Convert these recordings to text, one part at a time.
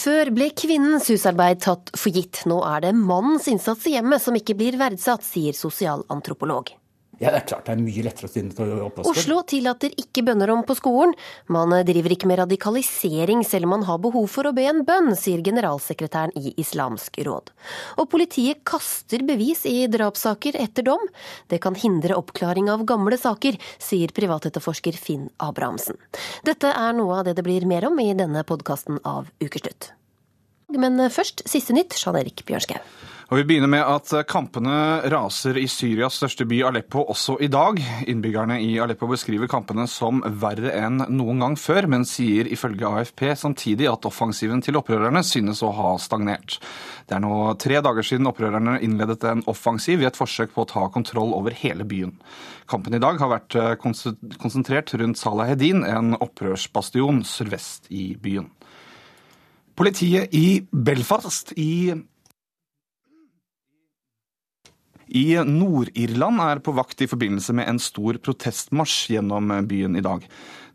Før ble kvinnens husarbeid tatt for gitt. Nå er det mannens innsats i hjemmet som ikke blir verdsatt, sier sosialantropolog. Ja, det er klart det er mye lettere å stille til oppvask. Oslo tillater ikke bønnerom på skolen. Man driver ikke med radikalisering selv om man har behov for å be en bønn, sier generalsekretæren i Islamsk råd. Og politiet kaster bevis i drapssaker etter dom. Det kan hindre oppklaring av gamle saker, sier privatetterforsker Finn Abrahamsen. Dette er noe av det det blir mer om i denne podkasten av Ukeslutt. Men først siste nytt, Jean Erik Bjørnskau. Og Vi begynner med at kampene raser i Syrias største by Aleppo også i dag. Innbyggerne i Aleppo beskriver kampene som verre enn noen gang før, men sier ifølge AFP samtidig at offensiven til opprørerne synes å ha stagnert. Det er nå tre dager siden opprørerne innledet en offensiv i et forsøk på å ta kontroll over hele byen. Kampen i dag har vært konsentrert rundt Salahedin, en opprørsbastion sørvest i byen. Politiet i Belfast i i Nord-Irland er på vakt i forbindelse med en stor protestmarsj gjennom byen i dag.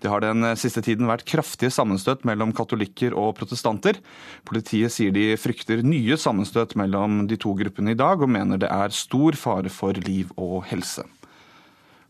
Det har den siste tiden vært kraftige sammenstøt mellom katolikker og protestanter. Politiet sier de frykter nye sammenstøt mellom de to gruppene i dag, og mener det er stor fare for liv og helse.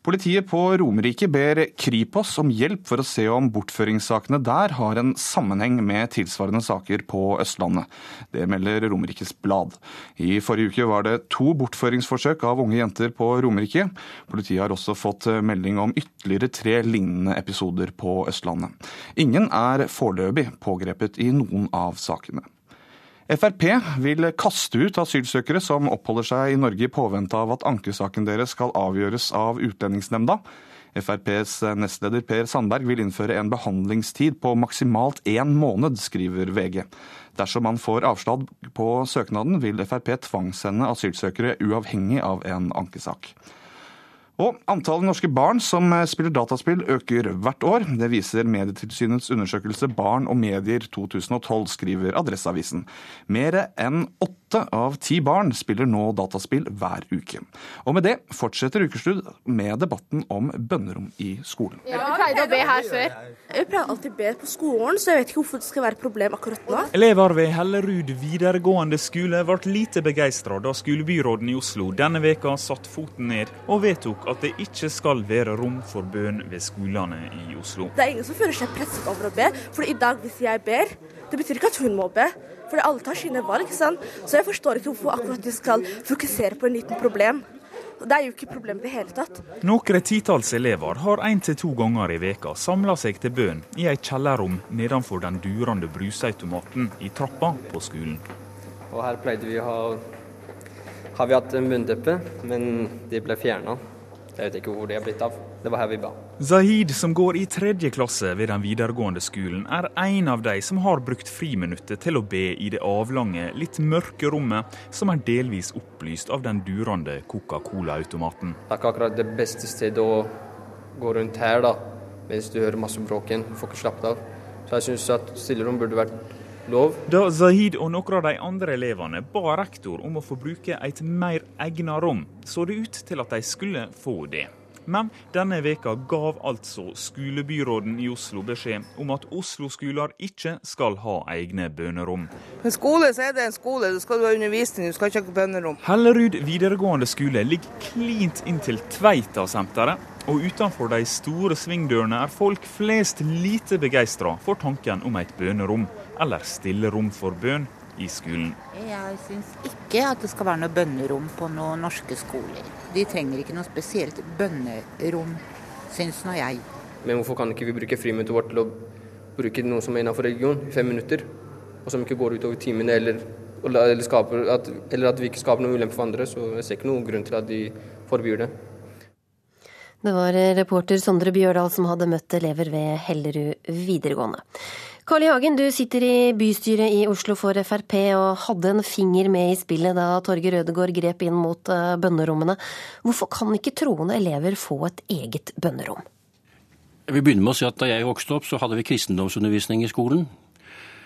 Politiet på Romerike ber Kripos om hjelp for å se om bortføringssakene der har en sammenheng med tilsvarende saker på Østlandet. Det melder Romerikes Blad. I forrige uke var det to bortføringsforsøk av unge jenter på Romerike. Politiet har også fått melding om ytterligere tre lignende episoder på Østlandet. Ingen er foreløpig pågrepet i noen av sakene. Frp vil kaste ut asylsøkere som oppholder seg i Norge i påvente av at ankesaken deres skal avgjøres av Utlendingsnemnda. FrPs nestleder Per Sandberg vil innføre en behandlingstid på maksimalt én måned, skriver VG. Dersom man får avslag på søknaden, vil Frp tvangssende asylsøkere uavhengig av en ankesak. Og Antallet norske barn som spiller dataspill øker hvert år. Det viser Medietilsynets undersøkelse Barn og medier 2012, skriver Adresseavisen. Mer enn åtte av ti barn spiller nå dataspill hver uke. Og med det fortsetter Ukeslutt med debatten om bønnerom i skolen. Ja, vi pleide å be her før. Jeg pleier alltid å be på skolen, så jeg vet ikke hvorfor det skal være et problem akkurat nå. Elever ved Hellerud videregående skole ble lite begeistra da skolebyråden i Oslo denne veka satte foten ned og vedtok at det ikke skal være rom for bønn ved skolene i Oslo. Det er ingen som føler seg presset over å be, for i dag hvis jeg ber, det betyr ikke at hun må be. For alle tar sine valg, sant? så jeg forstår ikke hvorfor akkurat de skal fokusere på en liten problem. Det er jo ikke problem i det hele tatt. Noen titalls elever har én til to ganger i veka samla seg til bønn i et kjellerrom nedenfor den durende brusautomaten i trappa på skolen. Og her pleide vi å ha har vi hatt en munnteppe, men de ble fjerna. Jeg vet ikke hvor de er blitt av. Det var her vi ba. Zahid, som går i tredje klasse ved den videregående skolen, er en av de som har brukt friminuttet til å be i det avlange, litt mørke rommet, som er delvis opplyst av den durende Coca-Cola-automaten. Det er ikke akkurat det beste stedet å gå rundt her, da, mens du hører masse bråken. Du får ikke slappet av. Så jeg syns at stillerom burde vært lov. Da Zahid og noen av de andre elevene ba rektor om å få bruke et mer egnet rom, så det ut til at de skulle få det. Men denne veka gav altså skolebyråden i Oslo beskjed om at Oslo-skoler ikke skal ha egne bønerom. En skole så er det en skole, du skal ha undervisning, du skal ikke ha bønerom. Hellerud videregående skole ligger klint inntil Tveita-senteret. Og utenfor de store svingdørene er folk flest lite begeistra for tanken om et bønerom, eller stillerom for bønn, i skolen. Jeg syns ikke at det skal være noe bønnerom på noen norske skoler. De trenger ikke noe spesielt bønnerom, syns nå jeg. Men hvorfor kan ikke vi bruke friminuttet vårt til å bruke noe som er innenfor religion, i fem minutter? Og som ikke går utover timene, eller, eller, skaper, at, eller at vi ikke skaper noen ulempe for andre. Så jeg ser ikke noen grunn til at de forbyr det. Det var reporter Sondre Bjørdal som hadde møtt elever ved Hellerud videregående. Carl I. Hagen, du sitter i bystyret i Oslo for Frp og hadde en finger med i spillet da Torgeir Ødegaard grep inn mot bønnerommene. Hvorfor kan ikke troende elever få et eget bønnerom? Jeg vil begynne med å si at Da jeg vokste opp, så hadde vi kristendomsundervisning i skolen.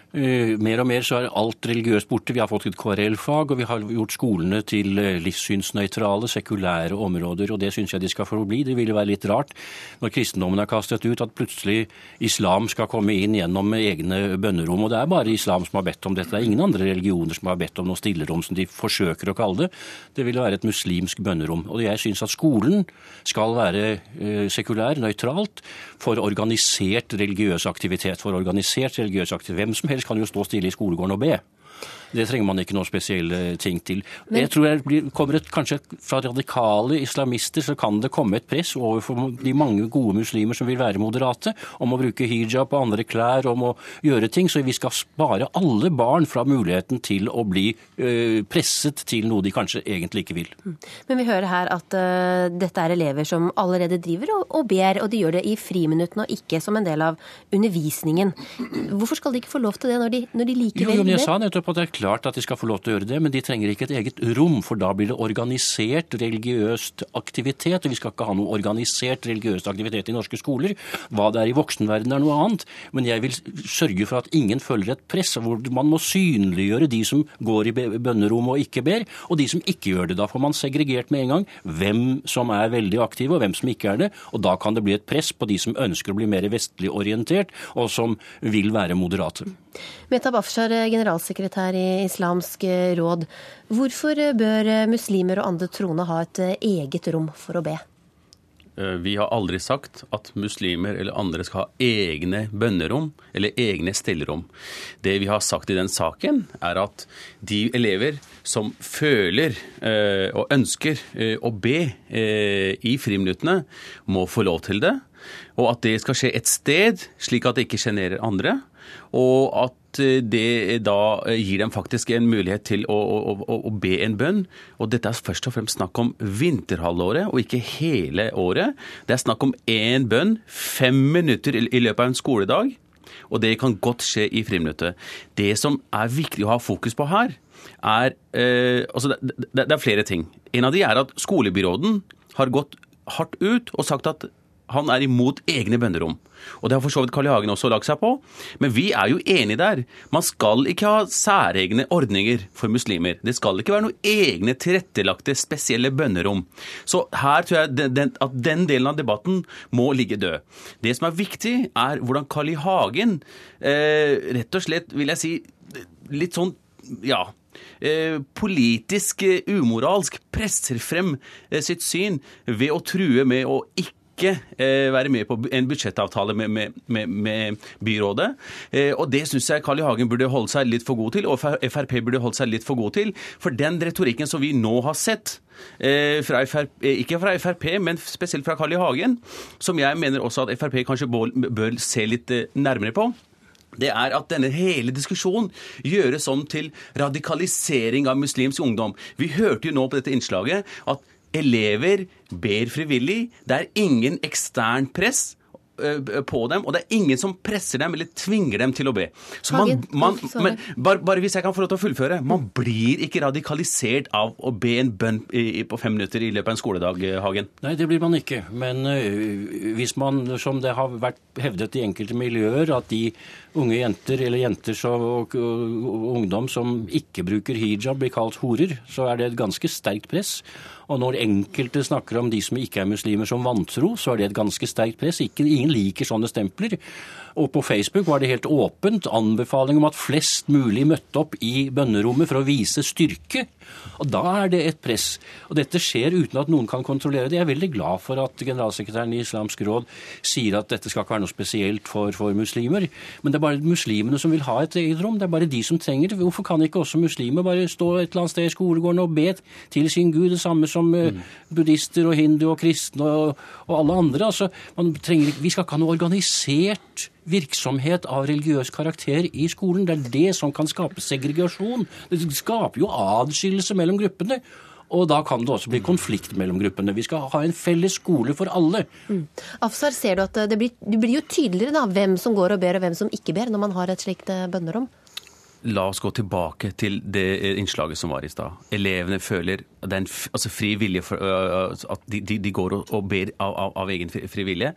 Eh, mer og mer så er alt religiøst borte. Vi har fått et KRL-fag, og vi har gjort skolene til eh, livssynsnøytrale, sekulære områder, og det syns jeg de skal få bli. Det ville være litt rart når kristendommen er kastet ut, at plutselig islam skal komme inn gjennom egne bønnerom. Og det er bare islam som har bedt om dette. Det er ingen andre religioner som har bedt om noe stillerom, som de forsøker å kalle det. Det ville være et muslimsk bønnerom. Og jeg syns at skolen skal være eh, sekulær, nøytralt, for organisert religiøs aktivitet. For organisert religiøs aktivitet. Hvem som helst helst kan jo stå stille i skolegården og be. Det trenger man ikke noen spesielle ting til. Men, jeg tror det blir, kommer et, Kanskje fra radikale islamister så kan det komme et press overfor de mange gode muslimer som vil være moderate, om å bruke hijab og andre klær, om å gjøre ting. Så vi skal spare alle barn fra muligheten til å bli øh, presset til noe de kanskje egentlig ikke vil. Mm. Men vi hører her at øh, dette er elever som allerede driver og, og ber, og de gjør det i friminuttene og ikke som en del av undervisningen. Hvorfor skal de ikke få lov til det når de, når de likevel jo, jo, men Jeg sa nettopp at det er klart at de skal få lov til å gjøre det, men de trenger ikke et eget rom, for da blir det organisert religiøst aktivitet. Og vi skal ikke ha noe organisert religiøst aktivitet i norske skoler. Hva det er i voksenverdenen er noe annet. Men jeg vil sørge for at ingen følger et press hvor man må synliggjøre de som går i bønnerom og ikke ber, og de som ikke gjør det. Da får man segregert med en gang hvem som er veldig aktive og hvem som ikke er det. Og da kan det bli et press på de som ønsker å bli mer vestlig orientert, og som vil være moderate. Meta Bafshar, generalsekretær i Islamsk råd. Hvorfor bør muslimer og andre troende ha et eget rom for å be? Eh, vi har aldri sagt at muslimer eller andre skal ha egne bønnerom eller egne stellerom. Det vi har sagt i den saken, er at de elever som føler eh, og ønsker eh, å be i friminuttene, må få lov til det. Og at det skal skje et sted, slik at det ikke sjenerer andre. Og at Eh, det da eh, gir dem faktisk en mulighet til å, å, å, be en bønn. Og dette er først og fremst snakk om vinterhalvåret, og ikke hele året. Det er snakk om én bønn, fem minutter i løpet av en skoledag. Og det kan godt skje i friminuttet. Det som er viktig å ha fokus på her, er eh, altså det, det, det er flere ting. En av de er at skolebyråden har gått hardt ut og sagt at han er imot egne bønnerom. Og det har for så vidt Carl I. Hagen også lagt seg på. Men vi er jo enige der. Man skal ikke ha særegne ordninger for muslimer. Det skal ikke være noen egne tilrettelagte spesielle bønnerom. Så her tror jeg den, at den delen av debatten må ligge død. Det som er viktig, er hvordan Carl I. Hagen eh, rett og slett, vil jeg si, litt sånn ja, Eh, politisk eh, umoralsk presser frem eh, sitt syn ved å true med å ikke ikke eh, være med på en budsjettavtale med, med, med, med byrådet. Eh, og det syns jeg Carl I. Hagen burde holde seg litt for god til, og Frp burde holde seg litt for god til. For den retorikken som vi nå har sett, eh, fra FRP, ikke fra Frp, men spesielt fra Carl I. Hagen, som jeg mener også at Frp kanskje bør se litt nærmere på, det er at denne hele diskusjonen gjøres om til radikalisering av muslimsk ungdom. Vi hørte jo nå på dette innslaget at Elever ber frivillig. Det er ingen ekstern press på dem, og det er ingen som presser dem eller tvinger dem til å be. Så man, man, men bare, bare, hvis jeg kan få lov til å fullføre Man blir ikke radikalisert av å be en bønn på fem minutter i løpet av en skoledag, Hagen? Nei, det blir man ikke. Men hvis man, som det har vært hevdet i enkelte miljøer, at de unge jenter eller jenter som, og, og, ungdom som ikke bruker hijab, blir kalt horer, så er det et ganske sterkt press. Og når enkelte snakker om de som ikke er muslimer som vantro, så er det et ganske sterkt press. Ikke, ingen liker sånne stempler. Og på Facebook var det helt åpent anbefaling om at flest mulig møtte opp i bønnerommet for å vise styrke. Og da er det et press. Og dette skjer uten at noen kan kontrollere det. Jeg er veldig glad for at generalsekretæren i Islamsk råd sier at dette skal ikke være noe spesielt for, for muslimer. Men det er bare muslimene som vil ha et eget rom. Det er bare de som trenger det. Hvorfor kan ikke også muslimer bare stå et eller annet sted i skolegården og be til sin gud, det samme som eh, mm. buddhister og hindu og kristne og, og alle andre. Altså, trenger, vi skal ikke ha noe organisert virksomhet av religiøs karakter i skolen. Det er det som kan skape segregasjon. Det skaper jo adskillelse mellom gruppene. Og da kan det også bli konflikt mellom gruppene. Vi skal ha en felles skole for alle. Mm. Afsar, ser du at det blir, det blir jo tydeligere da, hvem som går og ber, og hvem som ikke ber, når man har et slikt eh, bønnerom? La oss gå tilbake til det innslaget som var i stad. Elevene føler det er en altså fri vilje for, uh, at de, de, de, går og, og ber av, av, av egen fri vilje.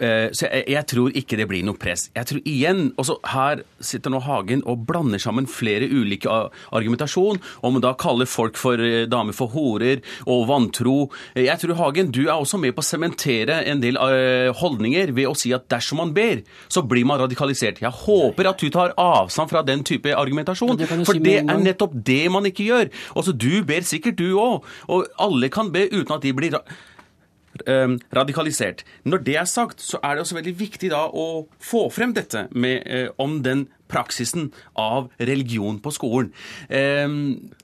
Eh, Så jeg, jeg tror ikke det blir noe press. Jeg tror igjen, også Her sitter nå Hagen og blander sammen flere ulike argumentasjon, om å da kalle folk for eh, damer for horer og vantro. Eh, Jeg tror Hagen, du er også med på å sementere en del holdninger ved å si at dersom man ber, så blir man radikalisert. Jeg håper at du tar avstand fra den type argumentasjon, for det er nettopp det man ikke gjør. Også du ber sikkert, du òg. Og alle kan be uten at de blir ra eh, radikalisert. Når det er sagt, så er det også veldig viktig da å få frem dette med, eh, om den praksisen av religion på skolen. Eh,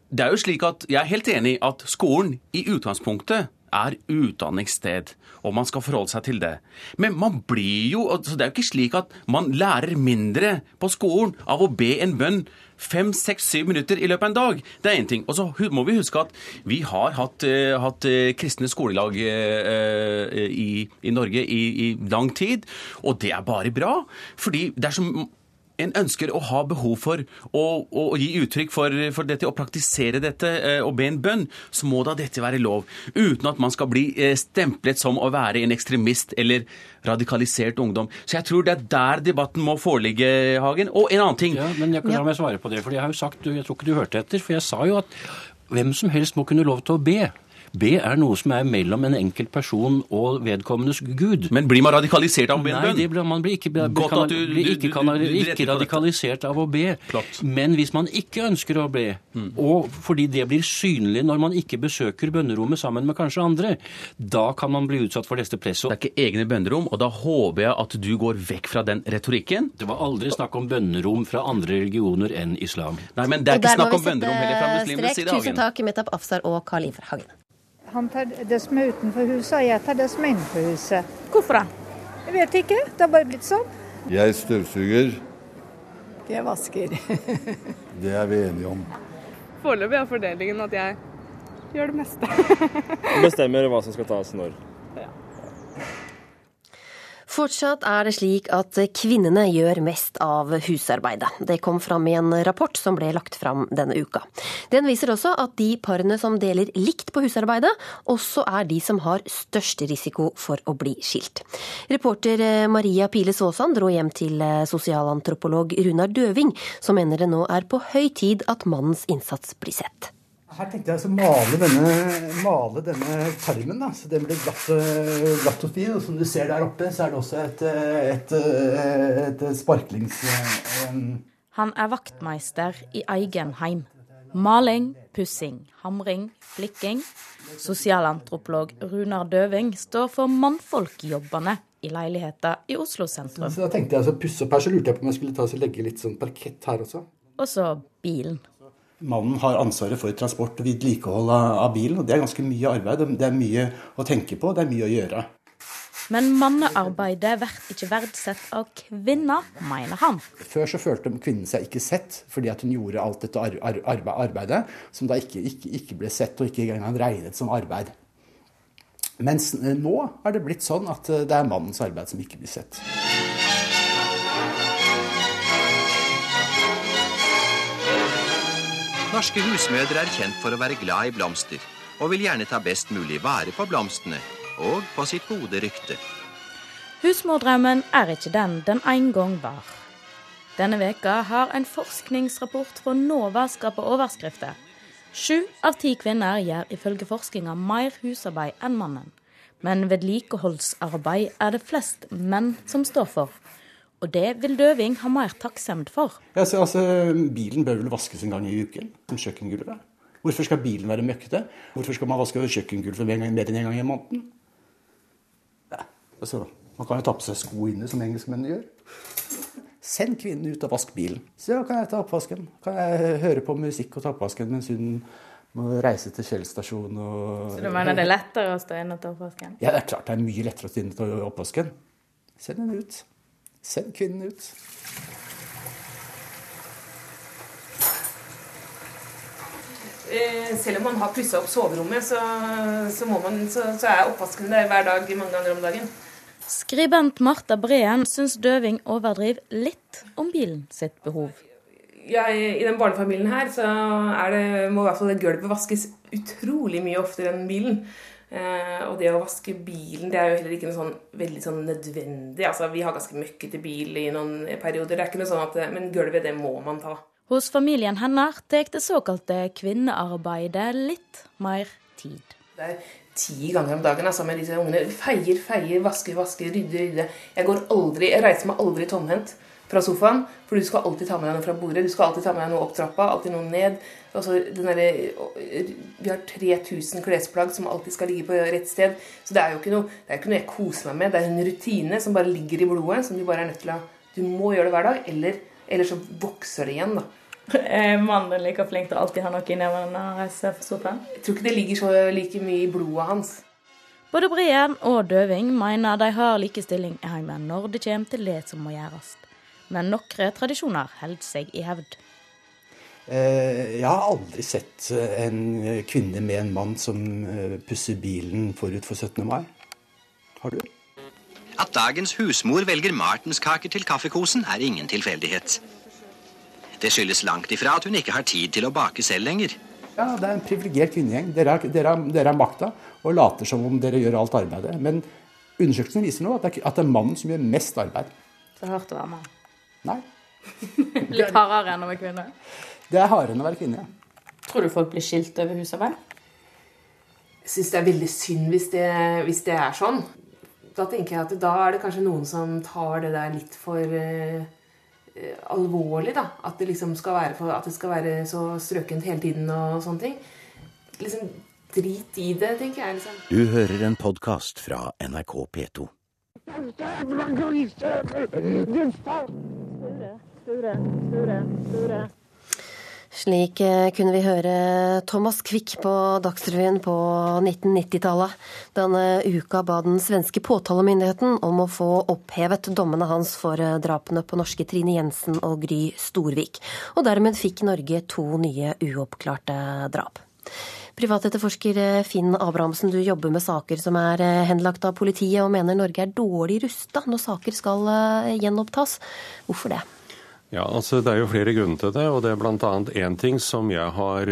det er jo slik at Jeg er helt enig i at skolen i utgangspunktet er utdanningssted, og man skal forholde seg til det. Men man blir jo altså Det er jo ikke slik at man lærer mindre på skolen av å be en bønn fem, seks, syv minutter i løpet av en dag. Det er én ting. Og så må vi huske at vi har hatt, uh, hatt eh, kristne skolelag uh, i, i Norge i, i lang tid, og det er bare bra. Fordi dersom en ønsker å ha behov for å, å gi uttrykk for, for dette og praktisere dette eh, og be en bønn, så må da dette være lov. Uten at man skal bli eh, stemplet som å være en ekstremist eller radikalisert ungdom. Så jeg tror det er der debatten må foreligge, Hagen. Og en annen ting. Ja, men jeg kan la meg svare på det, for jeg har jo sagt, jeg tror ikke du hørte etter, for jeg sa jo at hvem som helst må kunne lov til å be. Be er noe som er mellom en enkelt person og vedkommendes Gud. Men blir man radikalisert av å be en Nei, bønn? det blir, man blir ikke, Godt kan, at du- blir ikke, kan, du- du du, ikke radikalisert av å be. Klart. Men hvis man ikke ønsker å be, og fordi det blir synlig når man ikke besøker bønnerommet sammen med kanskje andre, da kan man bli utsatt for dette presset. Det er ikke egne bønnerom, og da håper jeg at du går vekk fra den retorikken. Det var aldri snakk om bønnerom fra andre religioner enn islam. Nei, men det er ikke snakk om bønnerom heller fra muslimenes side. Tusen takk, Metab Afsar og Karl Iver Hagen. Han tar det som er utenfor huset, og jeg tar det som er innenfor huset. Hvorfor da? Jeg vet ikke, det har bare blitt sånn. Jeg støvsuger. Jeg vasker. Det er vi enige om. Foreløpig er fordelingen at jeg gjør det meste. Bestemmer hva som skal tas når. Fortsatt er det slik at kvinnene gjør mest av husarbeidet. Det kom fram i en rapport som ble lagt fram denne uka. Den viser også at de parene som deler likt på husarbeidet, også er de som har størst risiko for å bli skilt. Reporter eh, Maria Pile Svåsand dro hjem til eh, sosialantropolog Runar Døving, som mener det nå er på høy tid at mannens innsats blir sett. Her tenkte jeg altså male denne, male denne tarmen, da, så den blir glatt, øh, glatt og fin. Og som du ser der oppe, så er det også et, et, et, øh, et sparklings... øh, Han er vaktmeister i egen heim. Maling, pussing, hamring, flikking. Sosialantropolog Runar Døving står for mannfolkjobbene i leiligheter i Oslo sentrum. Så da tenkte jeg altså pusse opp her, så lurte jeg på om jeg skulle ta og legge litt sånn parkett her også. Og så bilen. Mannen har ansvaret for transport og vedlikehold av, bilen, og det er ganske mye arbeid. Det er mye å tenke på, det er mye å gjøre. Men mannearbeidet blir ikke verdsett av kvinner, mener han. Før så følte kvinnen seg ikke sett, fordi at hun gjorde alt dette ar ar arbe- arbeidet, som da ikke, ikke, ikke ble sett og ikke engang regnet som arbeid. Mens eh, nå er det blitt sånn at eh, det er mannens arbeid som ikke blir sett. Norske husmødre er kjent for å være glad i blomster, og vil gjerne ta best mulig vare på blomstene og på sitt gode rykte. Husmordrømmen er ikke den den en gang var. Denne veka har en forskningsrapport fra NOVA skapt overskrifter. Sju av ti kvinner gjør ifølge forskninga mer husarbeid enn mannen. Men vedlikeholdsarbeid er det flest menn som står for. Og det vil Døving ha mer takksemd for. Ja, så, altså, bilen bør vel vaskes en gang i uken, som kjøkkengulvet. Hvorfor skal bilen være møkkete? Hvorfor skal man vaske kjøkkengulvet mer enn en gang i måneden? Ja, altså, man kan jo ta på seg sko inne, som engelskmennene gjør. Send kvinnen ut og vask bilen. Så kan jeg ta oppvasken. Kan jeg høre på musikk og ta oppvasken mens hun må reise til Kjell stasjon og Så du mener det er lettere å stå inne og ta oppvasken? Ja, det er klart det er mye lettere å stå inne og ta oppvasken. Send henne ut. Send kvinnen ut. Eh, Selv om man har pussa opp soverommet, så, så, må man, så, så er oppvasken der hver dag mange ganger om dagen. Skribent Marta Breen syns Døving overdriver litt om bilen sitt behov. Ja, I i den barnefamilien her så er det, må i hvert fall det gulvet vaskes utrolig mye oftere enn bilen. Eh, og det å vaske bilen det er jo heller ikke noe sånn veldig sånn nødvendig. Altså, Vi har ganske møkkete bil i noen perioder. Det er ikke noe sånn at, Men gulvet, det må man ta. Hos familien hennes tar det såkalte kvinnearbeidet litt mer tid. Det er ti ganger om dagen altså, med disse ungene. Feier, feier, vasker, vasker, rydde, rydde. Jeg går aldri, jeg reiser meg aldri tomhendt fra sofaen, for du skal alltid ta med deg noe fra bordet. Du skal alltid ta med deg noe opp trappa, alltid noe ned. Altså, der, vi har 3000 klesplagg som alltid skal ligge på rett sted. Så det er jo ikke noe, det er ikke noe jeg koser meg med. Det er en rutine som bare ligger i blodet, som du bare er nødt til å Du må gjøre det hver dag, eller, eller så vokser det igjen, da. Er mannen din like flink til å alltid ha noe i neven når han reiser for sofaen? Jeg tror ikke det ligger så like mye i blodet hans. Både Breen og Døving mener de har likestilling i heimen når det kommer til det som må gjøres. Men noen tradisjoner holder seg i hevd. Jeg har aldri sett en kvinne med en mann som pusser bilen forut for 17. mai. Har du? At dagens husmor velger martenskaker til kaffekosen, er ingen tilfeldighet. Det skyldes langt ifra at hun ikke har tid til å bake selv lenger. Ja, Det er en privilegert kvinnegjeng. Har, dere har makta og later som om dere gjør alt arbeidet. Men undersøkelsen viser nå at det, er, at det er mannen som gjør mest arbeid. Så hørte å være mann. Nei. Litt hardere enn å være kvinne? Det er hardere enn å være kvinne, ja. Tror du folk blir skilt over husarbeid? Jeg syns det er veldig synd hvis det, hvis det, er sånn. Da tenker jeg at da er det kanskje noen som tar det der litt for uh, alvorlig, da. At det liksom skal være, for, at det skal være så strøkent hele tiden og sånne ting. Liksom drit i det, tenker jeg. liksom. Du hører en podkast fra NRK P2. Slik kunne vi høre Thomas Quick på Dagsrevyen på 1990-tallet. Denne uka ba den svenske påtalemyndigheten om å få opphevet dommene hans for drapene på norske Trine Jensen og Gry Storvik. Og dermed fikk Norge to nye uoppklarte drap. Privatetterforsker Finn Abrahamsen, du jobber med saker som er henlagt av politiet, og mener Norge er dårlig rusta når saker skal gjenopptas. Hvorfor det? Ja, altså Det er jo flere grunner til det. og Det er bl.a. én ting som jeg har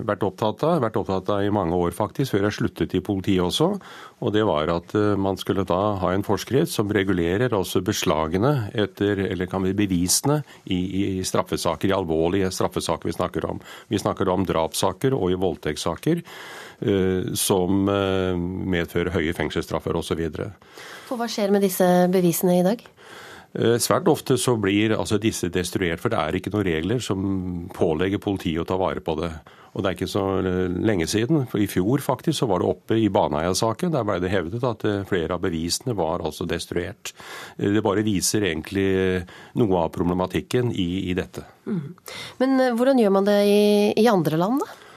vært opptatt av, vært opptatt av i mange år faktisk, før jeg sluttet i politiet også. og Det var at man skulle da ha en forskrift som regulerer også beslagene etter, eller kan vi bevisene i, i straffesaker, i alvorlige straffesaker vi snakker om. Vi snakker om drapssaker og i voldtektssaker som medfører høye fengselsstraffer osv. Hva skjer med disse bevisene i dag? Svært ofte så blir altså disse destruert, for det er ikke noen regler som pålegger politiet å ta vare på det. Og det er ikke så lenge siden, for i fjor faktisk så var det oppe i Baneheia-saken. Der ble det hevdet at flere av bevisene var altså destruert. Det bare viser egentlig noe av problematikken i, i dette. Mm. Men hvordan gjør man det i, i andre land, da?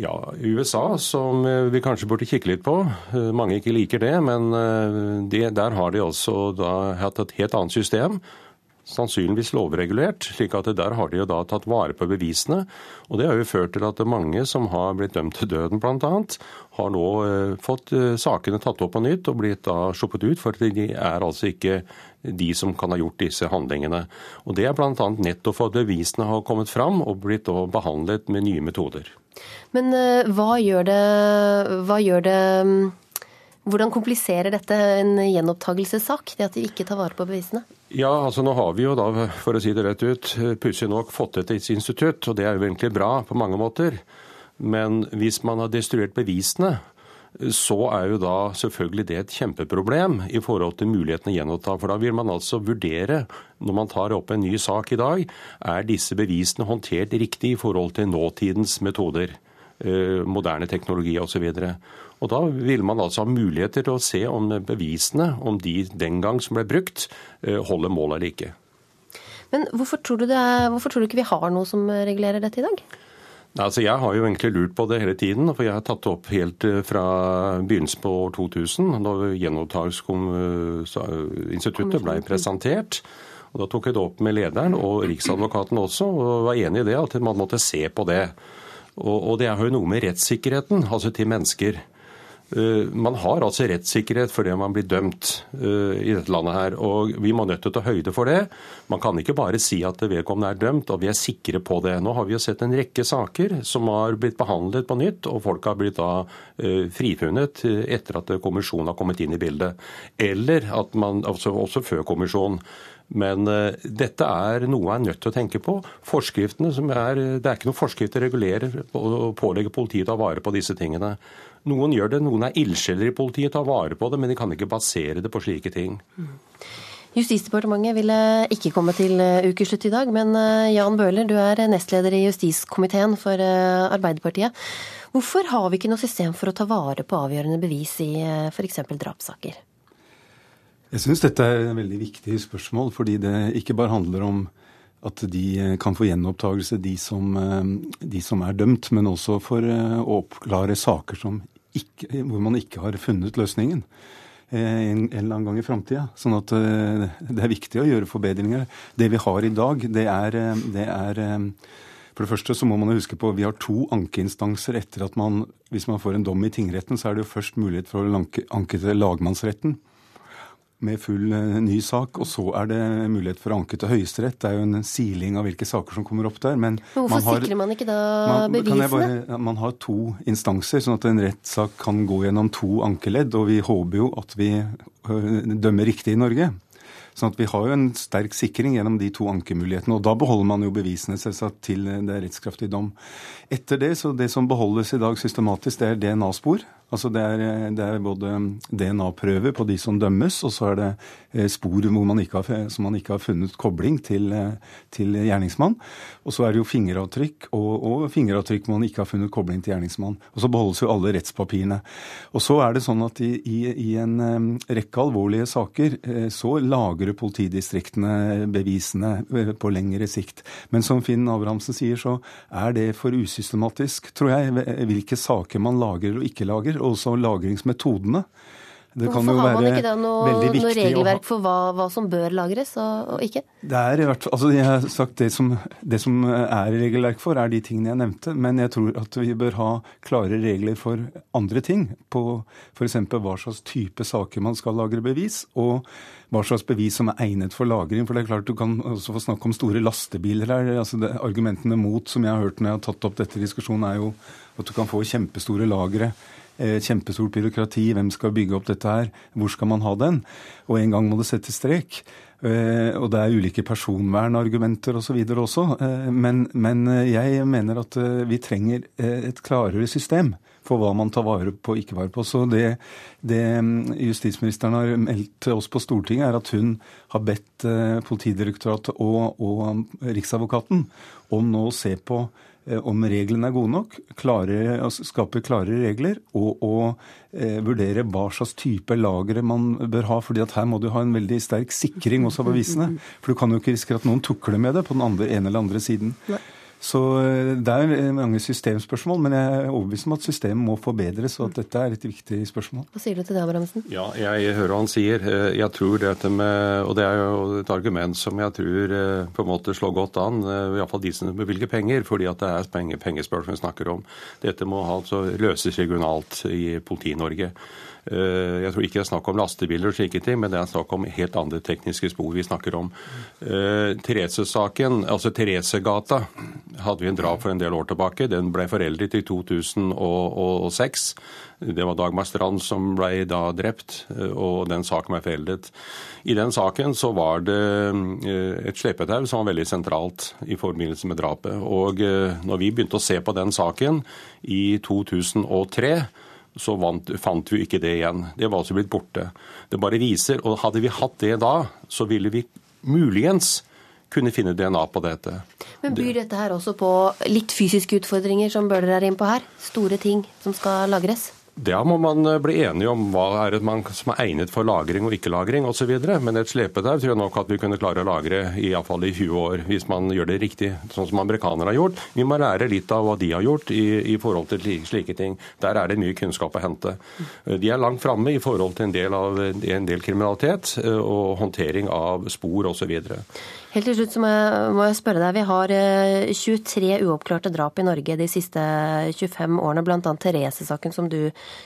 Ja, USA, som vi kanskje burde kikke litt på. Mange ikke liker det, men det, der har de også da hatt et helt annet system. Sannsynligvis lovregulert, slik at der har de jo da tatt vare på bevisene. Og det har jo ført til at mange som har blitt dømt til døden bl.a., har nå fått sakene tatt opp på nytt og blitt da sluppet ut, for de er altså ikke de som kan ha gjort disse handlingene. Og Det er bl.a. nettopp for at bevisene har kommet fram og blitt behandlet med nye metoder. Men hva gjør det, hva gjør det hvordan kompliserer dette en gjenopptakelsessak, det at de ikke tar vare på bevisene? Ja, altså Nå har vi jo da, for å si det rett ut, pussig nok fått et institutt, og det er jo egentlig bra på mange måter. Men hvis man har destruert bevisene, så er jo da selvfølgelig det et kjempeproblem i forhold til mulighetene å gjenoppta. For da vil man altså vurdere, når man tar opp en ny sak i dag, er disse bevisene håndtert riktig i forhold til nåtidens metoder, moderne teknologi osv. Og Da vil man altså ha muligheter til å se om bevisene, om de den gang som ble brukt, holder mål eller ikke. Men hvorfor tror, du er, hvorfor tror du ikke vi har noe som regulerer dette i dag? Altså, jeg har jo egentlig lurt på det hele tiden, for jeg har tatt det opp helt fra begynnelsen på år 2000, da Gjenopptaksinstituttet ble presentert. Og Da tok jeg det opp med lederen og Riksadvokaten også, og var enig i det, at man måtte se på det. Og, og det har jo noe med rettssikkerheten, altså til mennesker. Eh, man har altså rettssikkerhet for det man blir dømt uh, i dette landet her, og vi må nødt til å ta høyde for det. Man kan ikke bare si at vedkommende er dømt, og vi er sikre på det. Nå har vi jo sett en rekke saker som har blitt behandlet på nytt, og folk har blitt da uh, frifunnet etter at kommisjonen har kommet inn i bildet. Eller at man, altså også før kommisjonen. Men uh, dette er noe jeg er nødt til å tenke på. Forskriftene som er, Det er ikke noen forskrift som regulerer og pålegger politiet å ta vare på disse tingene. Noen gjør det, noen er ildsjeler i politiet, tar vare på det, men de kan ikke basere det på slike ting. Justisdepartementet ville ikke komme til eh, ukeslutt i dag, men eh, Jan Bøhler, du er nestleder i justiskomiteen for eh, Arbeiderpartiet. Hvorfor har vi ikke noe system for å ta vare på avgjørende bevis i f.eks. drapssaker? Jeg syns dette er et veldig viktig spørsmål, fordi det ikke bare handler om at de kan få gjenopptakelse, de som, de som er dømt, men også for å oppklare saker ikke, hvor man ikke har funnet løsningen. Eh, en, eller annen gang i framtida. Sånn at eh, det er viktig å gjøre forbedringer. Det vi har i dag, det er, eh, det er For det første så må man huske på vi har to ankeinstanser etter at man Hvis man får en dom i tingretten, så er det jo først mulighet for å anke til lagmannsretten med full uh, ny sak. Og så er det mulighet for å anke til Høyesterett. Det er jo en siling av hvilke saker som kommer opp der. Men, men hvorfor man har, sikrer man ikke da man, bevisene? Bare, man har to instanser, sånn at en rettssak kan gå gjennom to ankeledd. Og vi håper jo at vi uh, dømmer riktig i Norge. Sånn at Vi har jo en sterk sikring gjennom de to ankemulighetene. og Da beholder man jo bevisene selvsagt til det er rettskraftig dom. Etter det, så det som beholdes i dag systematisk, det er DNA-spor. Altså det er, det er både DNA-prøver på de som dømmes, og så er det eh, spor man har, som man ikke har funnet kobling til, eh, til gjerningsmann. Og så er det jo fingeravtrykk, og, og fingeravtrykk man ikke har funnet kobling til gjerningsmann. Og så beholdes jo alle rettspapirene. Og så er det sånn at i, i, i en um, rekke alvorlige saker så lagrer politidistriktene bevisene på lengre sikt. Men som Finn Abrahamsen sier, så er det for usystematisk, tror jeg, hvilke saker man lager og ikke lager også lagringsmetodene. Det Hvorfor har man ikke da noe, noe regelverk for hva, hva, som bør lagres og, og ikke? Det er i hvert fall, altså jeg har sagt det som, det som er regelverk for, er de tingene jeg nevnte. Men jeg tror at vi bør ha klare regler for andre ting. På f.eks. hva slags type saker man skal lagre bevis, og hva slags bevis som er egnet for lagring. For det er klart Du kan også få snakke om store lastebiler her. altså det, Argumentene mot som jeg har hørt når jeg har tatt opp dette i diskusjonen, er jo at du kan få kjempestore lagre kjempestort byråkrati. Hvem skal bygge opp dette her? Hvor skal man ha den? Og en gang må det settes strek. Eh, og det er ulike personvernargumenter osv. Og også. Eh, men, men jeg mener at vi trenger et klarere system for hva man tar vare på og ikke vare på. Så det, det mm, justisministeren har meldt til oss på Stortinget, er at hun har bedt Politidirektoratet og, og Riksadvokaten om nå å se på Eh, om reglene er gode nok, klare, altså skape klare regler, og, å eh, vurdere hva slags type lagre man bør ha. fordi at her må du ha en veldig sterk sikring også av bevisene. For du kan jo ikke risikere at noen tukler med det på den andre, ene eller andre siden. Nei. Så eh, det er mange systemspørsmål, men jeg er overbevist om at systemet må forbedres, og at dette er et viktig spørsmål. Hva sier du til det, Abrahamsen? Ja, jeg hører hva han sier. Eh, jeg tror dette med, Og det er jo et argument som jeg tror eh, på en måte slår godt an, iallfall de som bevilger penger, fordi at det er pengespørsmål vi snakker om. Dette må altså løses regionalt i Politi-Norge. Eh, jeg tror ikke det er snakk om lastebiler og slike ting, men det er snakk om helt andre tekniske spor vi snakker om. Eh, Therese-saken, altså Theresegata, hadde vi en drap for en del år tilbake. Den ble foreldet i 2006. Det var Dagmar Strand som ble da drept, eh, og den saken ble foreldet. I den saken så var det et slepetau som var veldig sentralt i forbindelse med drapet. Og når vi begynte å se på den saken i 2003, så vant, fant vi ikke det igjen. Det var altså blitt borte. Det bare viser, og Hadde vi hatt det da, så ville vi muligens kunne finne DNA på dette. Men Byr dette her også på litt fysiske utfordringer, som Bøhler er inne på her? Store ting som skal lagres? Da må man eh, bli enige om hva er det man, som er egnet for lagring og ikke-lagring osv. Men et slepetau tror jeg nok at vi kunne klare å lagre i, fall i 20 år, hvis man gjør det riktig, sånn som amerikanere har gjort. Vi må lære litt av hva de har gjort i, i forhold til slike ting. Der er det mye kunnskap å hente. De er langt framme i forhold til en del, av, en del kriminalitet eh, og håndtering av spor osv. Helt til slutt må jeg, må jeg, spørre deg. Vi har 23 eh, uoppklarte drap i Norge de siste 25 årene, bl.a. Therese-saken som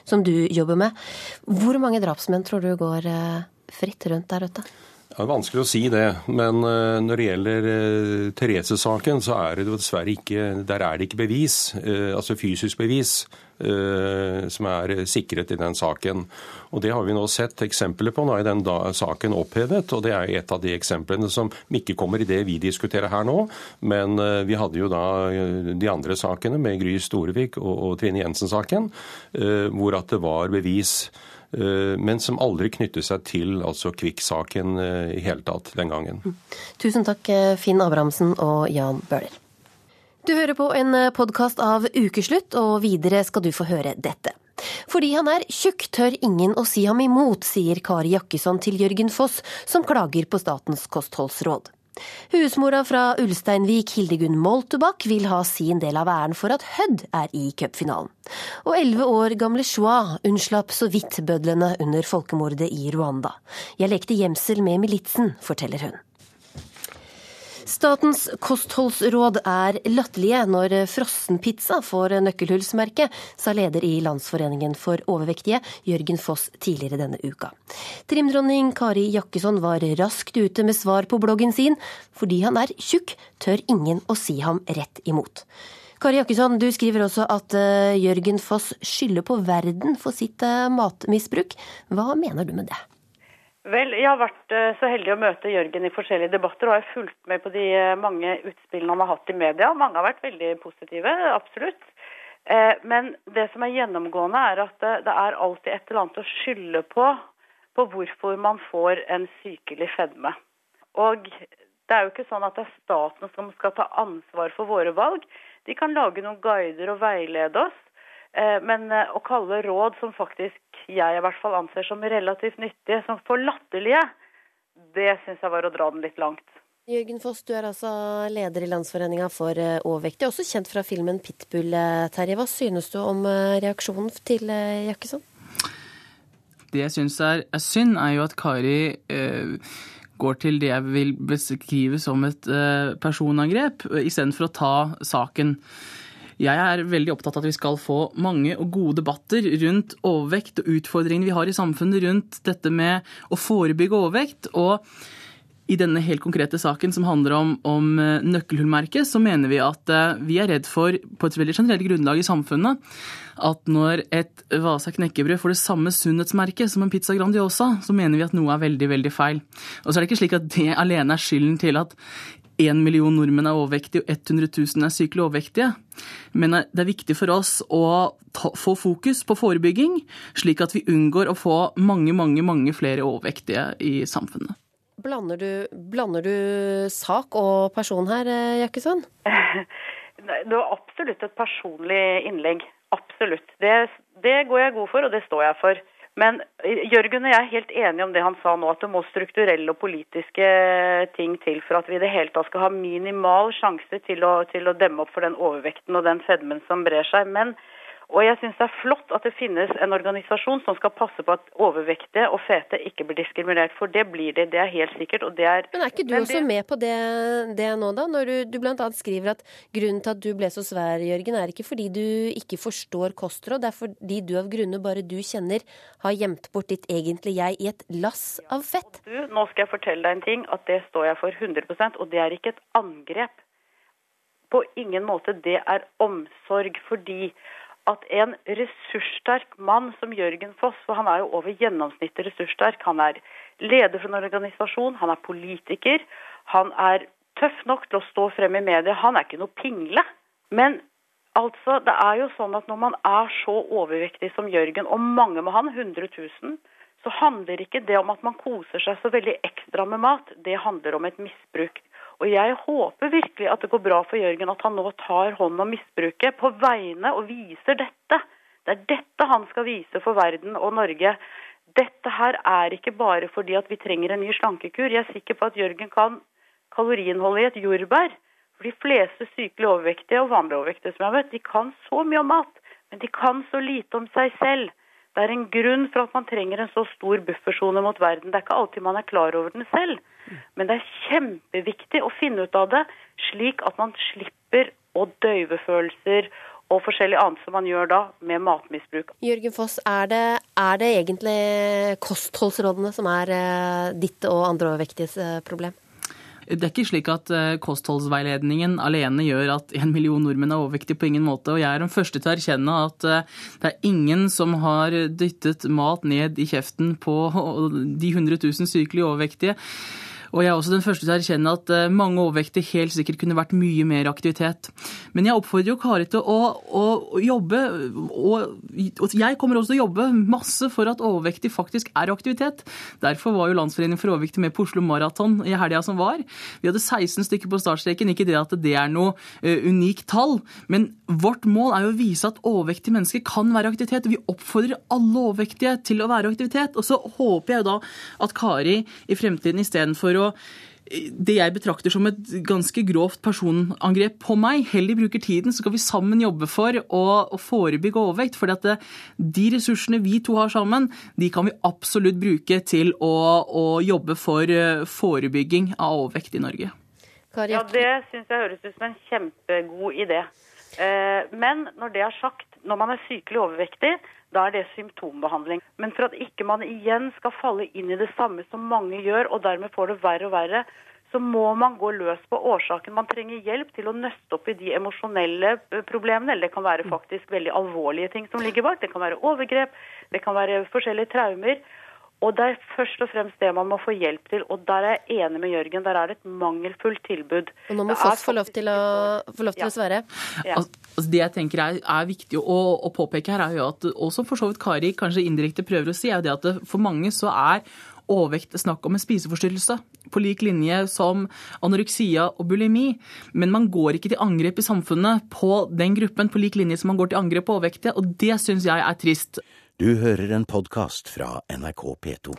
som du jobber med. Hvor mange drapsmenn tror du går eh, fritt rundt der ute? Det er vanskelig å si det, men eh, når det gjelder eh, Therese-saken, så er det dessverre ikke Der er det ikke bevis, eh, altså fysisk bevis, som er sikret i den saken. Og Det har vi nå sett eksempler på. Nå er den saken opphevet, og det er et av de eksemplene som ikke kommer i det vi diskuterer her nå. Men vi hadde jo da de andre sakene med Gry Storevik og, Trine Jensen-saken, hvor at det var bevis men som aldri knyttet seg til altså Kvikk-saken eh, i hele tatt den gangen. Tusen takk, eh, Finn Abrahamsen og Jan Bøhler. Du hører på en podkast av Ukeslutt, og videre skal du få høre dette. Fordi han er tjukk, tør ingen å si ham imot, sier Kari Jakkesson til Jørgen Foss, som klager på Statens kostholdsråd. Husmora fra Ulsteinvik, Hildegunn Moltebakk, vil ha sin del av æren for at Hødd er i cupfinalen. Og elleve år gamle Shua unnslapp så vidt bødlene under folkemordet i Rwanda. Jeg lekte gjemsel med militsen, forteller hun. Statens kostholdsråd er latterlige når frossenpizza får nøkkelhullsmerke, sa leder i Landsforeningen for overvektige, Jørgen Foss, tidligere denne uka. Trimdronning Kari Jakkesson var raskt ute med svar på bloggen sin. Fordi han er tjukk, tør ingen å si ham rett imot. Kari Jakkesson, du skriver også at eh, Jørgen Foss skylder på verden for sitt eh, matmisbruk. Hva mener du med det? Vel, Jeg har vært eh, så heldig å møte Jørgen i forskjellige debatter og har fulgt med på de eh, mange utspillene han har hatt i media. Mange har vært veldig positive, absolutt. Eh, men det som er gjennomgående, er at det er alltid et eller annet å skylde på på hvorfor man får en sykelig fedme. Og det er jo ikke sånn at det er staten som skal ta ansvar for våre valg. De kan lage noen guider og veilede oss. Eh, men eh, å kalle råd som faktisk jeg i hvert fall anser som relativt nyttige, som for latterlige, det syns jeg var å dra den litt langt. Jørgen Foss, du er altså leder i Landsforeninga for eh, overvektige, også kjent fra filmen Pitbull. Terje, hva synes du om reaksjonen til Jakkesson? Det jeg syns er, er, synd, er jo at Kari eh, går til det jeg vil beskrive som et eh, personangrep, istedenfor å ta saken. Jeg er veldig opptatt av at vi skal få mange og gode debatter rundt overvekt og utfordringene vi har i samfunnet rundt dette med å forebygge overvekt. og i denne helt konkrete saken som handler om, om eh, nøkkelhullmerket, så mener vi at uh, vi er redd for, på et veldig generelt grunnlag i samfunnet, at når et Vasa knekkebrød får det samme sunnhetsmerket som en pizza Grandiosa, så mener vi at noe er veldig, veldig feil. Og så er det ikke slik at det alene er skylden til at én million nordmenn er overvektige og 100 000 er sykelig overvektige. Men det er viktig for oss å ta, få fokus på forebygging, slik at vi unngår å få mange, mange, mange flere overvektige i samfunnet. Blander du, blander du sak og person her, eh, Jakkesson? Det var absolutt et personlig innlegg. Absolutt. Det, det går jeg god for, og det står jeg for. Men Jørgen og jeg er helt enige om det han sa nå, at det må strukturelle og politiske ting til for at vi i det hele tatt skal ha minimal sjanse til å, til å demme opp for den overvekten og den fedmen som brer seg. Men og jeg syns det er flott at det finnes en organisasjon som skal passe på at overvektige og fete ikke blir diskriminert, for det blir de. Det er helt sikkert. og det er... Men er ikke du også med på det, det, nå, da? Når du, du bl.a. skriver at grunnen til at du ble så svær, Jørgen, er ikke fordi du ikke forstår kostråd, det er fordi du av grunner bare du kjenner, har gjemt bort ditt egentlige jeg i et lass av fett. Du, nå skal jeg fortelle deg en ting, at det står jeg for 100% og det er ikke et angrep. På ingen måte. Det er omsorg. Fordi at en ressurssterk mann som Jørgen Foss, for han er jo over gjennomsnittet ressurssterk, han er leder for en organisasjon, han er politiker, han er tøff nok til å stå frem i media, han er ikke noe pingle. Men altså, det er jo sånn at når man er så overvektig som Jørgen, og mange med han, 100 000, så handler ikke det om at man koser seg så veldig ekstra med mat, det handler om et misbruk. Og jeg håper virkelig at det går bra for Jørgen, at han nå tar hånd om misbruket på vegne og viser dette. Det er dette han skal vise for verden og Norge. Dette her er ikke bare fordi at vi trenger en ny slankekur. Jeg er sikker på at Jørgen kan kaloriinnholdet i et jordbær. For de fleste sykelig overvektige og vanlig overvektige som jeg har møtt, de kan så mye om mat, men de kan så lite om seg selv. Det er en grunn for at man trenger en så stor buffersone mot verden. Det er ikke alltid man er klar over den selv. Men det er kjempeviktig å finne ut av det, slik at man slipper å døyve følelser og forskjellig annet som man gjør da med matmisbruk. Jørgen Foss, er det, er det egentlig kostholdsrådene som er eh, ditt og andre overvektiges eh, problem? Det er ikke slik at eh, kostholdsveiledningen alene gjør at en million nordmenn er overvektige på ingen måte. Og jeg er den første til å erkjenne at det er ingen som har dyttet mat ned i kjeften på de 100 000 sykelig overvektige. Og jeg er også den første til å erkjenne at eh, mange overvektige helt sikkert kunne vært mye mer aktivitet. Men jeg oppfordrer jo Kari til å, å, å jobbe, og, og, jeg kommer også til å jobbe masse for at overvektig faktisk er aktivitet. Derfor var jo Landsforeningen for overvektige med på Oslo Maraton i helga som var. Vi hadde 16 stykker på startstreken. Ikke det at det er noe uh, unikt tall, men vårt mål er jo å vise at overvektige mennesker kan være aktivitet. Vi oppfordrer alle overvektige til å være aktivitet. Og så håper jeg jo da at Kari i fremtiden istedenfor å det jeg betrakter som et ganske grovt personangrep på meg, heller bruker tiden, så skal vi sammen jobbe for å, å forebygge overvekt. For de ressursene vi to har sammen, de kan vi absolutt bruke til å, å jobbe for eh, forebygging av overvekt i Norge. Ja, Det syns jeg høres ut som en kjempegod idé. Eh, men når det er sagt, når man er sykelig overvektig, da er det symptombehandling. Men for at ikke man igjen skal falle inn i det samme som mange gjør, og dermed får det verre og verre, så må man gå løs på årsaken. Man trenger hjelp til å nøste opp i de emosjonelle eh, problemene. Eller det kan være faktisk veldig alvorlige ting som ligger bak. Det kan være overgrep, det kan være forskjellige traumer. Og det er først og fremst det man må få hjelp til. Og der er jeg enig med Jørgen, der er det et mangelfullt tilbud. Og nå må Foss få lov til å, få lov til ja. å svare. Ja. Altså, det jeg tenker er, er viktig å, å, påpeke her, er jo at, og som for så vidt Kari kanskje indirekte prøver å si, er det at det, for mange så er overvekt snakk om en spiseforstyrrelse, på lik linje som anoreksia og bulimi. Men man går ikke til angrep i samfunnet på den gruppen på lik linje som man går til angrep på overvektige, og det syns jeg er trist. Du hører en podkast fra NRK P2.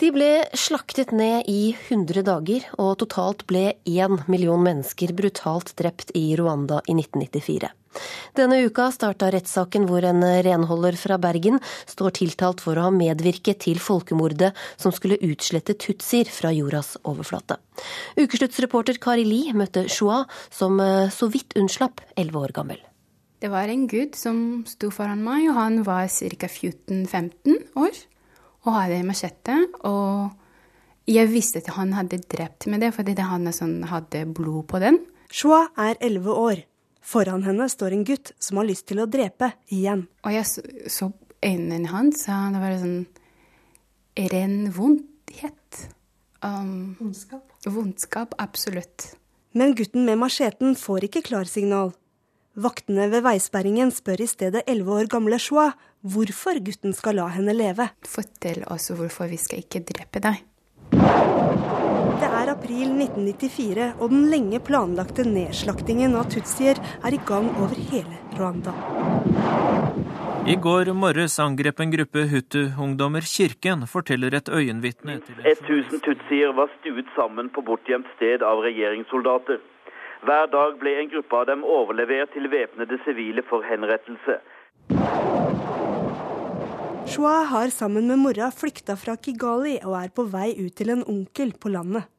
De ble slaktet ned i 100 dager, og totalt ble én million mennesker brutalt drept i Rwanda i 1994. Denne uka starta rettssaken hvor en renholder fra Bergen står tiltalt for å ha medvirket til folkemordet som skulle utslette tutsier fra jordas overflate. Ukesluttsreporter Kari Li møtte Shoa, som så vidt unnslapp, 11 år gammel. Det var en gutt som sto foran meg, og han var ca. 14-15 år og hadde machete. Og jeg visste at han hadde drept med det, fordi det han sånn, hadde blod på den. Shua er 11 år. Foran henne står en gutt som har lyst til å drepe igjen. Og jeg så, så øynene hans, og det var sånn ren vondhet. Um, vondskap? Vondskap, absolutt. Men gutten med macheten får ikke klarsignal. Vaktene ved veisperringen spør i stedet 11 år gamle Shua hvorfor gutten skal la henne leve. Fortell oss hvorfor vi skal ikke drepe deg. Det er april 1994, og den lenge planlagte nedslaktingen av tutsier er i gang over hele Rwanda. I går morges angrep en gruppe Hutu-ungdommer kirken, forteller et øyenvitne. 1000 tutsier var stuet sammen på bortgjemt sted av regjeringssoldater. Hver dag ble en gruppe av dem overlevert til væpnede sivile for henrettelse. Shua har sammen med mora flykta fra Kigali og er på vei ut til en onkel på landet.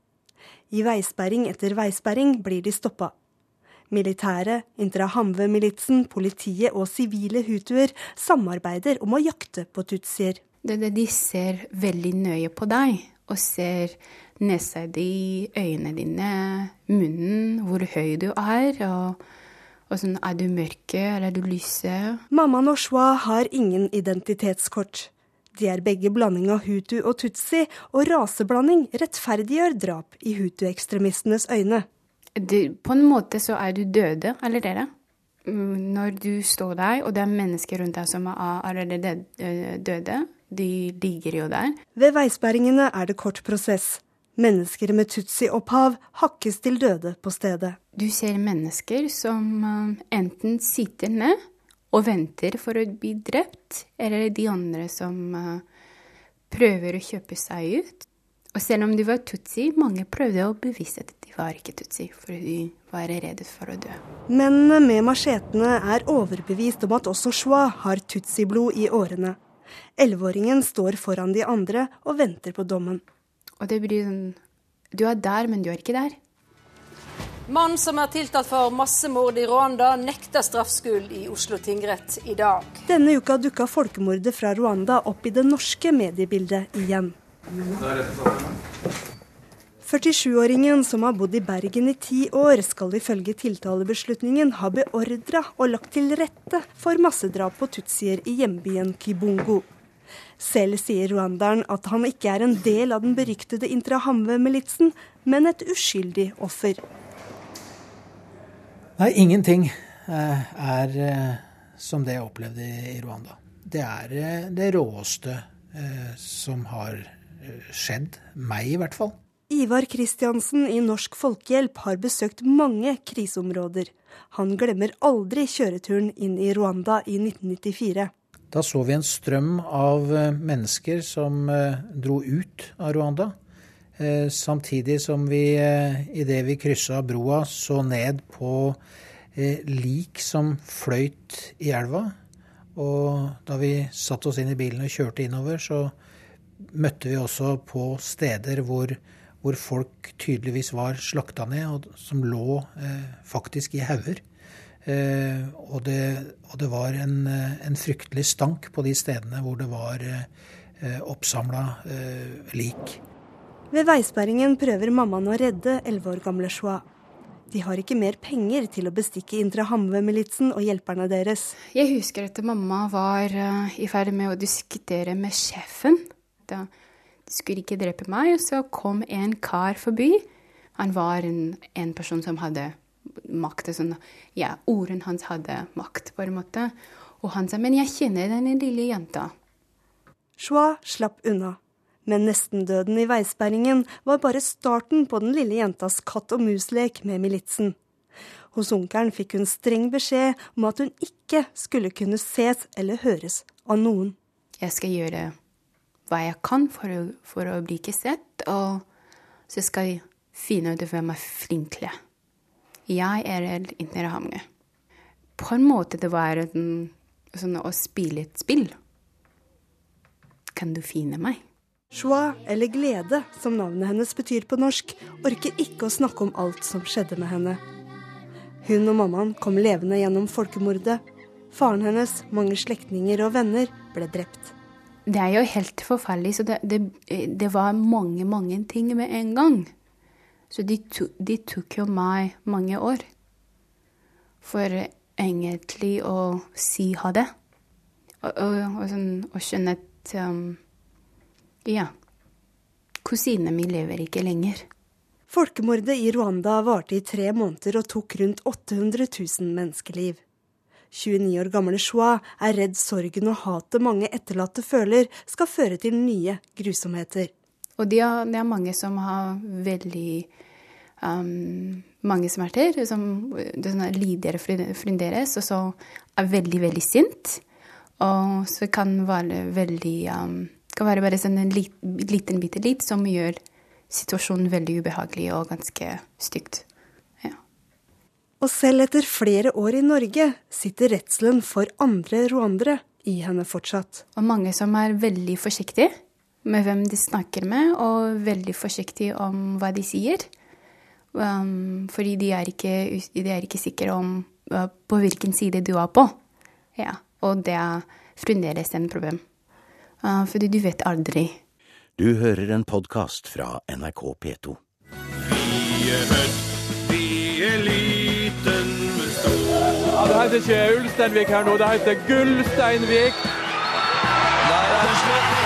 I veisperring etter veisperring blir de stoppa. Militæret, Intrahamwe-militsen, politiet og sivile hutuer samarbeider om å jakte på tutsier. Det, det De ser veldig nøye på deg og ser nesa di, øynene dine, munnen, hvor høy du er. og, og sånn, Er du mørke, eller er du lyse? Mamma Shwa har ingen identitetskort. De er begge blanding av hutu og tutsi, og raseblanding rettferdiggjør drap i hutu-ekstremistenes øyne. Du, på en måte så er du døde allerede. Mm, når du står der, og det er mennesker rundt deg som er allerede døde, de ligger jo der. Ved veisperringene er det kort prosess. Mennesker med tutsi-opphav hakkes til døde på stedet. Du ser mennesker som eh, enten sitter ned og venter for å bli drept, eller de andre som eh, prøver å kjøpe seg ut. Og selv om de var tutsi, mange prøvde å bevise at de var ikke tutsi, for de var redde for å dø. Mennene med machetene er overbevist om at også Shua har tutsi-blod i årene. Elleveåringen står foran de andre og venter på dommen. Og det blir sånn Du er der, men du er ikke der. Mannen som er tiltalt for massemord i Rwanda, nekter straffskyld i Oslo tingrett i dag. Denne uka dukka folkemordet fra Rwanda opp i det norske mediebildet igjen. 47-åringen som har bodd i Bergen i ti år, skal ifølge tiltalebeslutningen ha beordra og lagt til rette for massedrap på tutsier i hjembyen Kibungo. Selv sier rwanderen at han ikke er en del av den beryktede Intrahamwe-militsen, men et uskyldig offer. Nei, ingenting eh, er eh, som det jeg opplevde i Rwanda. Det er eh, det råeste som har skjedd. Meg, i hvert fall. Ivar Kristiansen i Norsk Folkehjelp har besøkt mange kriseområder. Han glemmer aldri kjøreturen inn i Rwanda i 1994. Da så vi en strøm av mennesker som dro ut av Rwanda. Eh, samtidig som vi eh, idet vi kryssa broa, så ned på eh, lik som fløyt i elva. Og da vi satte oss inn i bilen og kjørte innover, så møtte vi også på steder hvor, hvor folk tydeligvis var slakta ned, og som lå eh, faktisk i hauger. Eh, og, og, det var en, en, fryktelig stank på de stedene hvor det var eh, oppsamla eh, lik. Ved veisperringen prøver mammaen å redde elleve år gamle Shua. De har ikke mer penger til å bestikke Indre Hamve-militsen og hjelperne deres. Jeg husker at mamma var uh, i ferd med å diskutere med sjefen. Da de skulle ikke drepe meg, og så kom en kar forbi. Han var en, en person som hadde makt. Sånn, ja, ordene hans hadde makt, på en måte. Og han sa 'men jeg kjenner denne lille jenta'. Joa slapp unna. Men nestendøden i veisperringen var bare starten på den lille jentas katt og mus-lek med militsen. Hos onkelen fikk hun streng beskjed om at hun ikke skulle kunne ses eller høres av noen. Jeg skal gjøre hva jeg kan for å, for å bli ikke sett, og så skal jeg finne ut hvem er flinkere. Jeg er Indre Hamne. På en måte det var en, sånn å spille et spill. Kan du finne meg? Joie, eller glede, som navnet hennes betyr på norsk, orker ikke å snakke om alt som skjedde med henne. Hun og mammaen kom levende gjennom folkemordet. Faren hennes, mange slektninger og venner ble drept. Det er jo helt forferdelig. Så det, det, det var mange, mange ting med en gang. Så de, to, de tok jo meg mange år for egentlig å si ha det. Og, og, og, sånn, og skjønne at um, ja. Kusinene min lever ikke lenger. Folkemordet i Rwanda varte i tre måneder og tok rundt 800 000 menneskeliv. 29 år gamle Shua er redd sorgen og hatet mange etterlatte føler, skal føre til nye grusomheter. Og det er, det er mange som har veldig um, mange smerter, som lider fremdeles, og så er veldig, veldig sint. Og så kan være veldig um, kan være bare sånn en liten bitte litt som gjør situasjonen veldig ubehagelig og ganske stygt. Og selv etter flere år i Norge sitter redselen for andre rwandere i henne fortsatt. Og mange som er veldig forsiktige med hvem de snakker med, og veldig forsiktige om hva de sier. Um, fordi de er, ikke, de er ikke sikre om uh, på hvilken side du er på. Ja, og det er fremdeles en problem. Uh, fordi du vet aldri. Du hører en podkast fra NRK P2. Vi er Det heter ikke Ulsteinvik her nå, det heter Gullsteinvik. Det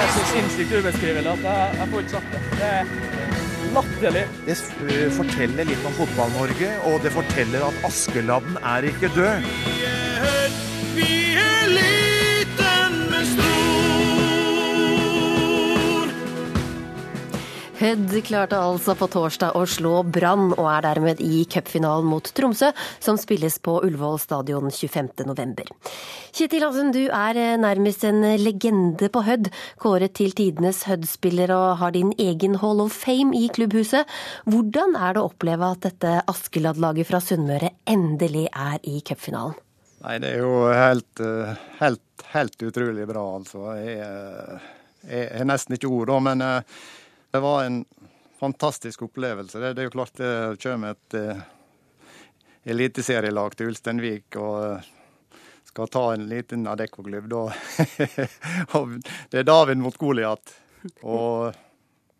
er så sinnssykt ubeskrivelig at jeg, jeg får ikke sagt det. Det er latterlig. Det forteller litt om Fotball-Norge, og det forteller at Askeladden er ikke død. Hødd klarte altså på torsdag å slå Brann, og er dermed i cupfinalen mot Tromsø, som spilles på Ullevål stadion 25.11. Kjetil Hansen, du er eh, nærmest en legende på Hødd, kåret til tidenes Hødd-spiller og har din egen Hall of Fame i klubbhuset. Hvordan er det å oppleve at dette Askeladd-laget fra Sunnmøre endelig er i cupfinalen? Nei, det er jo helt, eh, helt, helt utrolig bra, altså. Eh, jeg, har nesten ikke ord, men det var en fantastisk opplevelse. Det, det er jo klart det kommer et uh, eliteserielag til Ulsteinvik og skal ta en liten Adecco-klubb, da Det er David mot Goliat. Og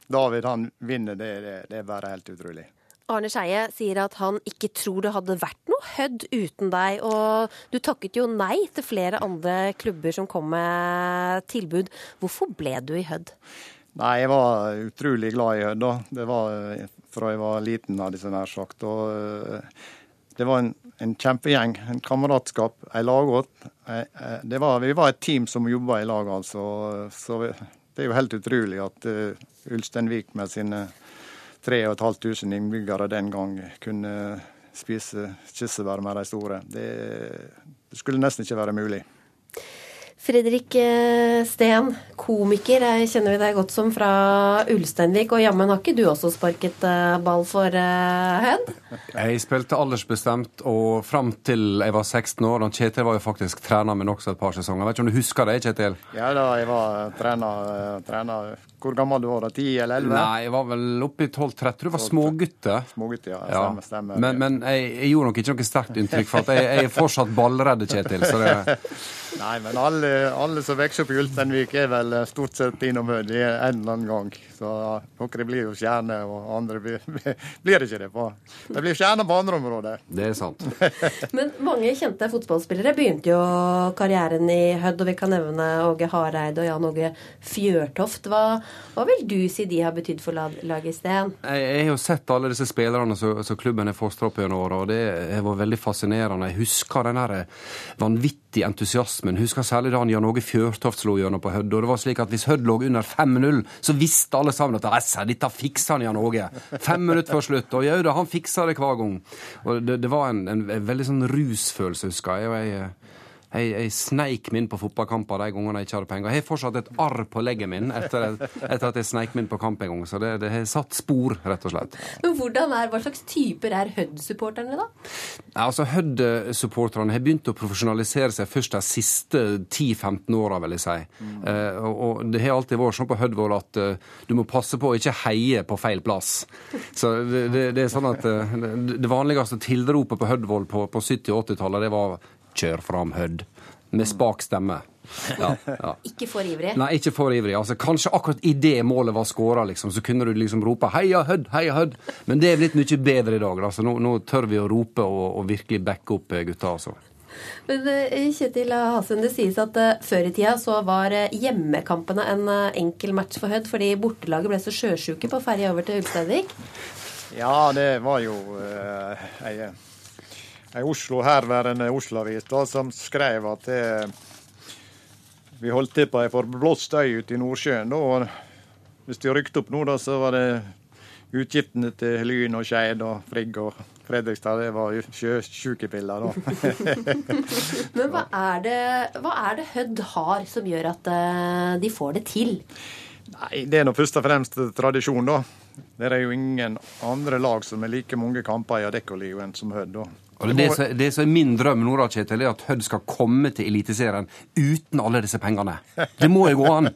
David han vinner, det, det, det er bare helt utrolig. Arne Skeie sier at han ikke tror det hadde vært noe Hødd uten deg. Og du takket jo nei til flere andre klubber som kom med tilbud. Hvorfor ble du i Hødd? Nei, jeg var utrolig glad i Hødd. Det var fra jeg var liten, hadde jeg nær sagt. Og eh, det var en, en kjempegjeng, en kameratskap, ei lagåt. Vi var et team som jobba i lag, altså. Så det er jo helt utrolig at uh, Ulsteinvik med sine 3500 innbyggere den gang kunne spise kirsebær med de store. Det, det skulle nesten ikke være mulig. Fredrik eh, Steen, komiker, kjenner vi deg godt som fra Ulsteinvik. Og jammen har ikke du også sparket eh, ball for Hødd? Jeg spilte aldersbestemt og fram til jeg var 16 år. Og Kjetil var jo faktisk trener min også et par sesonger. Jeg vet ikke om du husker det, Kjetil? Ja da, jeg var trener, trener hvor gammel du var da? 10 eller 11? Nei, jeg var vel oppe i 12-13. Du var smågutte. Smågutte, ja. ja. Stemmer. stemmer. Men, men jeg, jeg, gjorde nok ikke noe sterkt inntrykk, for jeg, jeg, er fortsatt ballredd, Kjetil. Så det... Nei, men alle, alle som vokser opp i Ulsteinvik, er vel stort sett innom Hødd en eller annen gang. Så noen blir jo stjerner, og andre blir, blir ikke det. på. Det blir stjerner på andre områder. Det er sant. men mange kjente fotballspillere begynte jo karrieren i Hødd, og vi kan nevne Åge Hareide og Jan Åge Fjørtoft. Hva, hva vil du si de har betydd for laget, Sten? Jeg, jeg, har sett alle disse spillerne som klubben har fostra opp gjennom åra, og det har vært veldig fascinerende. Jeg husker den vanvittige entusiasmen. Jeg husker særlig da Jan Åge Fjørtoft slo gjennom på Hødd. Og det var slik at hvis Hødd lå under 5-0, så visste alle sammen at dette fikser han Jan Åge. Fem minutter før slutt. Og jau da, han fiksa det hver gang. Og det, det var en, en, en, veldig sånn rusfølelse, husker jeg. Jeg jeg, jeg sneik meg inn på fotballkamper de gangene jeg ikke hadde penger. Jeg har fortsatt et arr på leggen min etter, etter at jeg sneik meg inn på kamp en gang. Så det, det har satt spor, rett og slett. Men hvordan er, Hva slags typer er Hødd-supporterne, da? Altså, Hødd-supporterne har begynt å profesjonalisere seg først de siste 10-15 åra, vil jeg si. Mm. Uh, og det har alltid vært sånn på Hødd at uh, du må passe på å ikke heie på feil plass. Så det, det, det er sånn at uh, det vanligste tilropet på Hødd-Voll på, på 70- og 80-tallet, det var Kjør fram Hødd. Med spak stemme. Ja, ja. Ikke for ivrig? Nei, ikke for ivrig. Altså, kanskje akkurat idet målet var skåra, liksom, så kunne du liksom rope 'heia Hødd', heia Hødd. Men det er blitt mye bedre i dag. Altså, nå, nå tør vi å rope og, og virkelig backe opp eh, gutta. altså. Men eh, Kjetil Hasen, det sies at uh, før i tida så var hjemmekampene en enkel match for Hødd, fordi bortelaget ble så sjøsjuke på ferja over til Ulsteinvik? Ja, det var jo ei ei Oslo-herværende Oslo-avis som skrev at det, vi holdt til på ei forblåst øy ute i Nordsjøen. Da, og hvis vi rykte opp nå, da, så var det utgiftene til Lyn og Skeid og Frigg og Fredrikstad, det var sjøsjukepiller, da. Men hva er, det, hva er det Hødd har som gjør at uh, de får det til? Nei, Det er nå først og fremst tradisjon, da. Det er jo ingen andre lag som har like mange kamper i Adeccoligaen som Hødd. da. Det, det, det som er min drøm nå, da, Kjetil, er at Hødd skal komme til Eliteserien uten alle disse pengene. Det må jo gå an.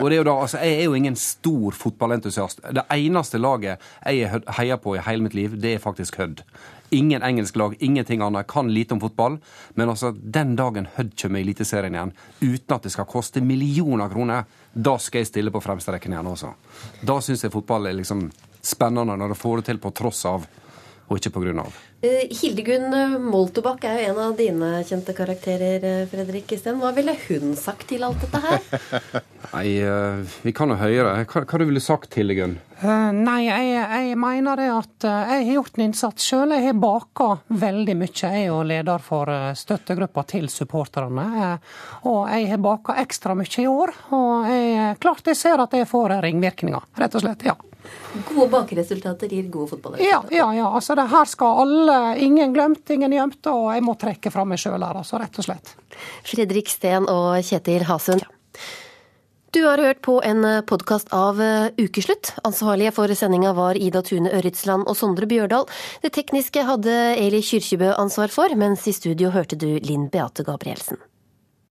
Og det er jo da, altså, Jeg er jo ingen stor fotballentusiast. Det eneste laget jeg heier på i hele mitt liv, det er faktisk Hødd. Ingen engelsk lag, ingenting annet. Kan lite om fotball. Men altså, den dagen Hødd kommer i Eliteserien igjen, uten at det skal koste millioner kroner, da skal jeg stille på fremste rekken igjen også. Da syns jeg fotball er liksom spennende når du får det til på tross av og ikke på grunn av. Eh, Hildegunn Moltobakk er jo en av dine kjente karakterer, eh, Fredrik Isten. Hva ville hun sagt til alt dette her? nei, eh, vi kan jo høre. Hva, hva du ville sagt, Hildegunn? Uh, nei, jeg, jeg, mener det at jeg har gjort en innsats sjøl. Jeg har baka veldig mye. Jeg er jo leder for støttegruppa til supporterne. Og jeg har baka ekstra mye i år. Og jeg, klart jeg ser at det får ringvirkninger, rett og slett. ja. Gode bakeresultater gir gode fotballresultater. Ja, ja, ja. Altså, det her skal alle Ingen glemt, ingen gjemt. Og jeg må trekke fram meg sjøl her, altså, rett og slett. Fredrik Steen og Kjetil Hasund. Du har hørt på en podkast av Ukeslutt. Ansvarlige for sendinga var Ida Tune Ørretsland og Sondre Bjørdal. Det tekniske hadde Eli Kyrkjebø ansvar for, mens i studio hørte du Linn Beate Gabrielsen.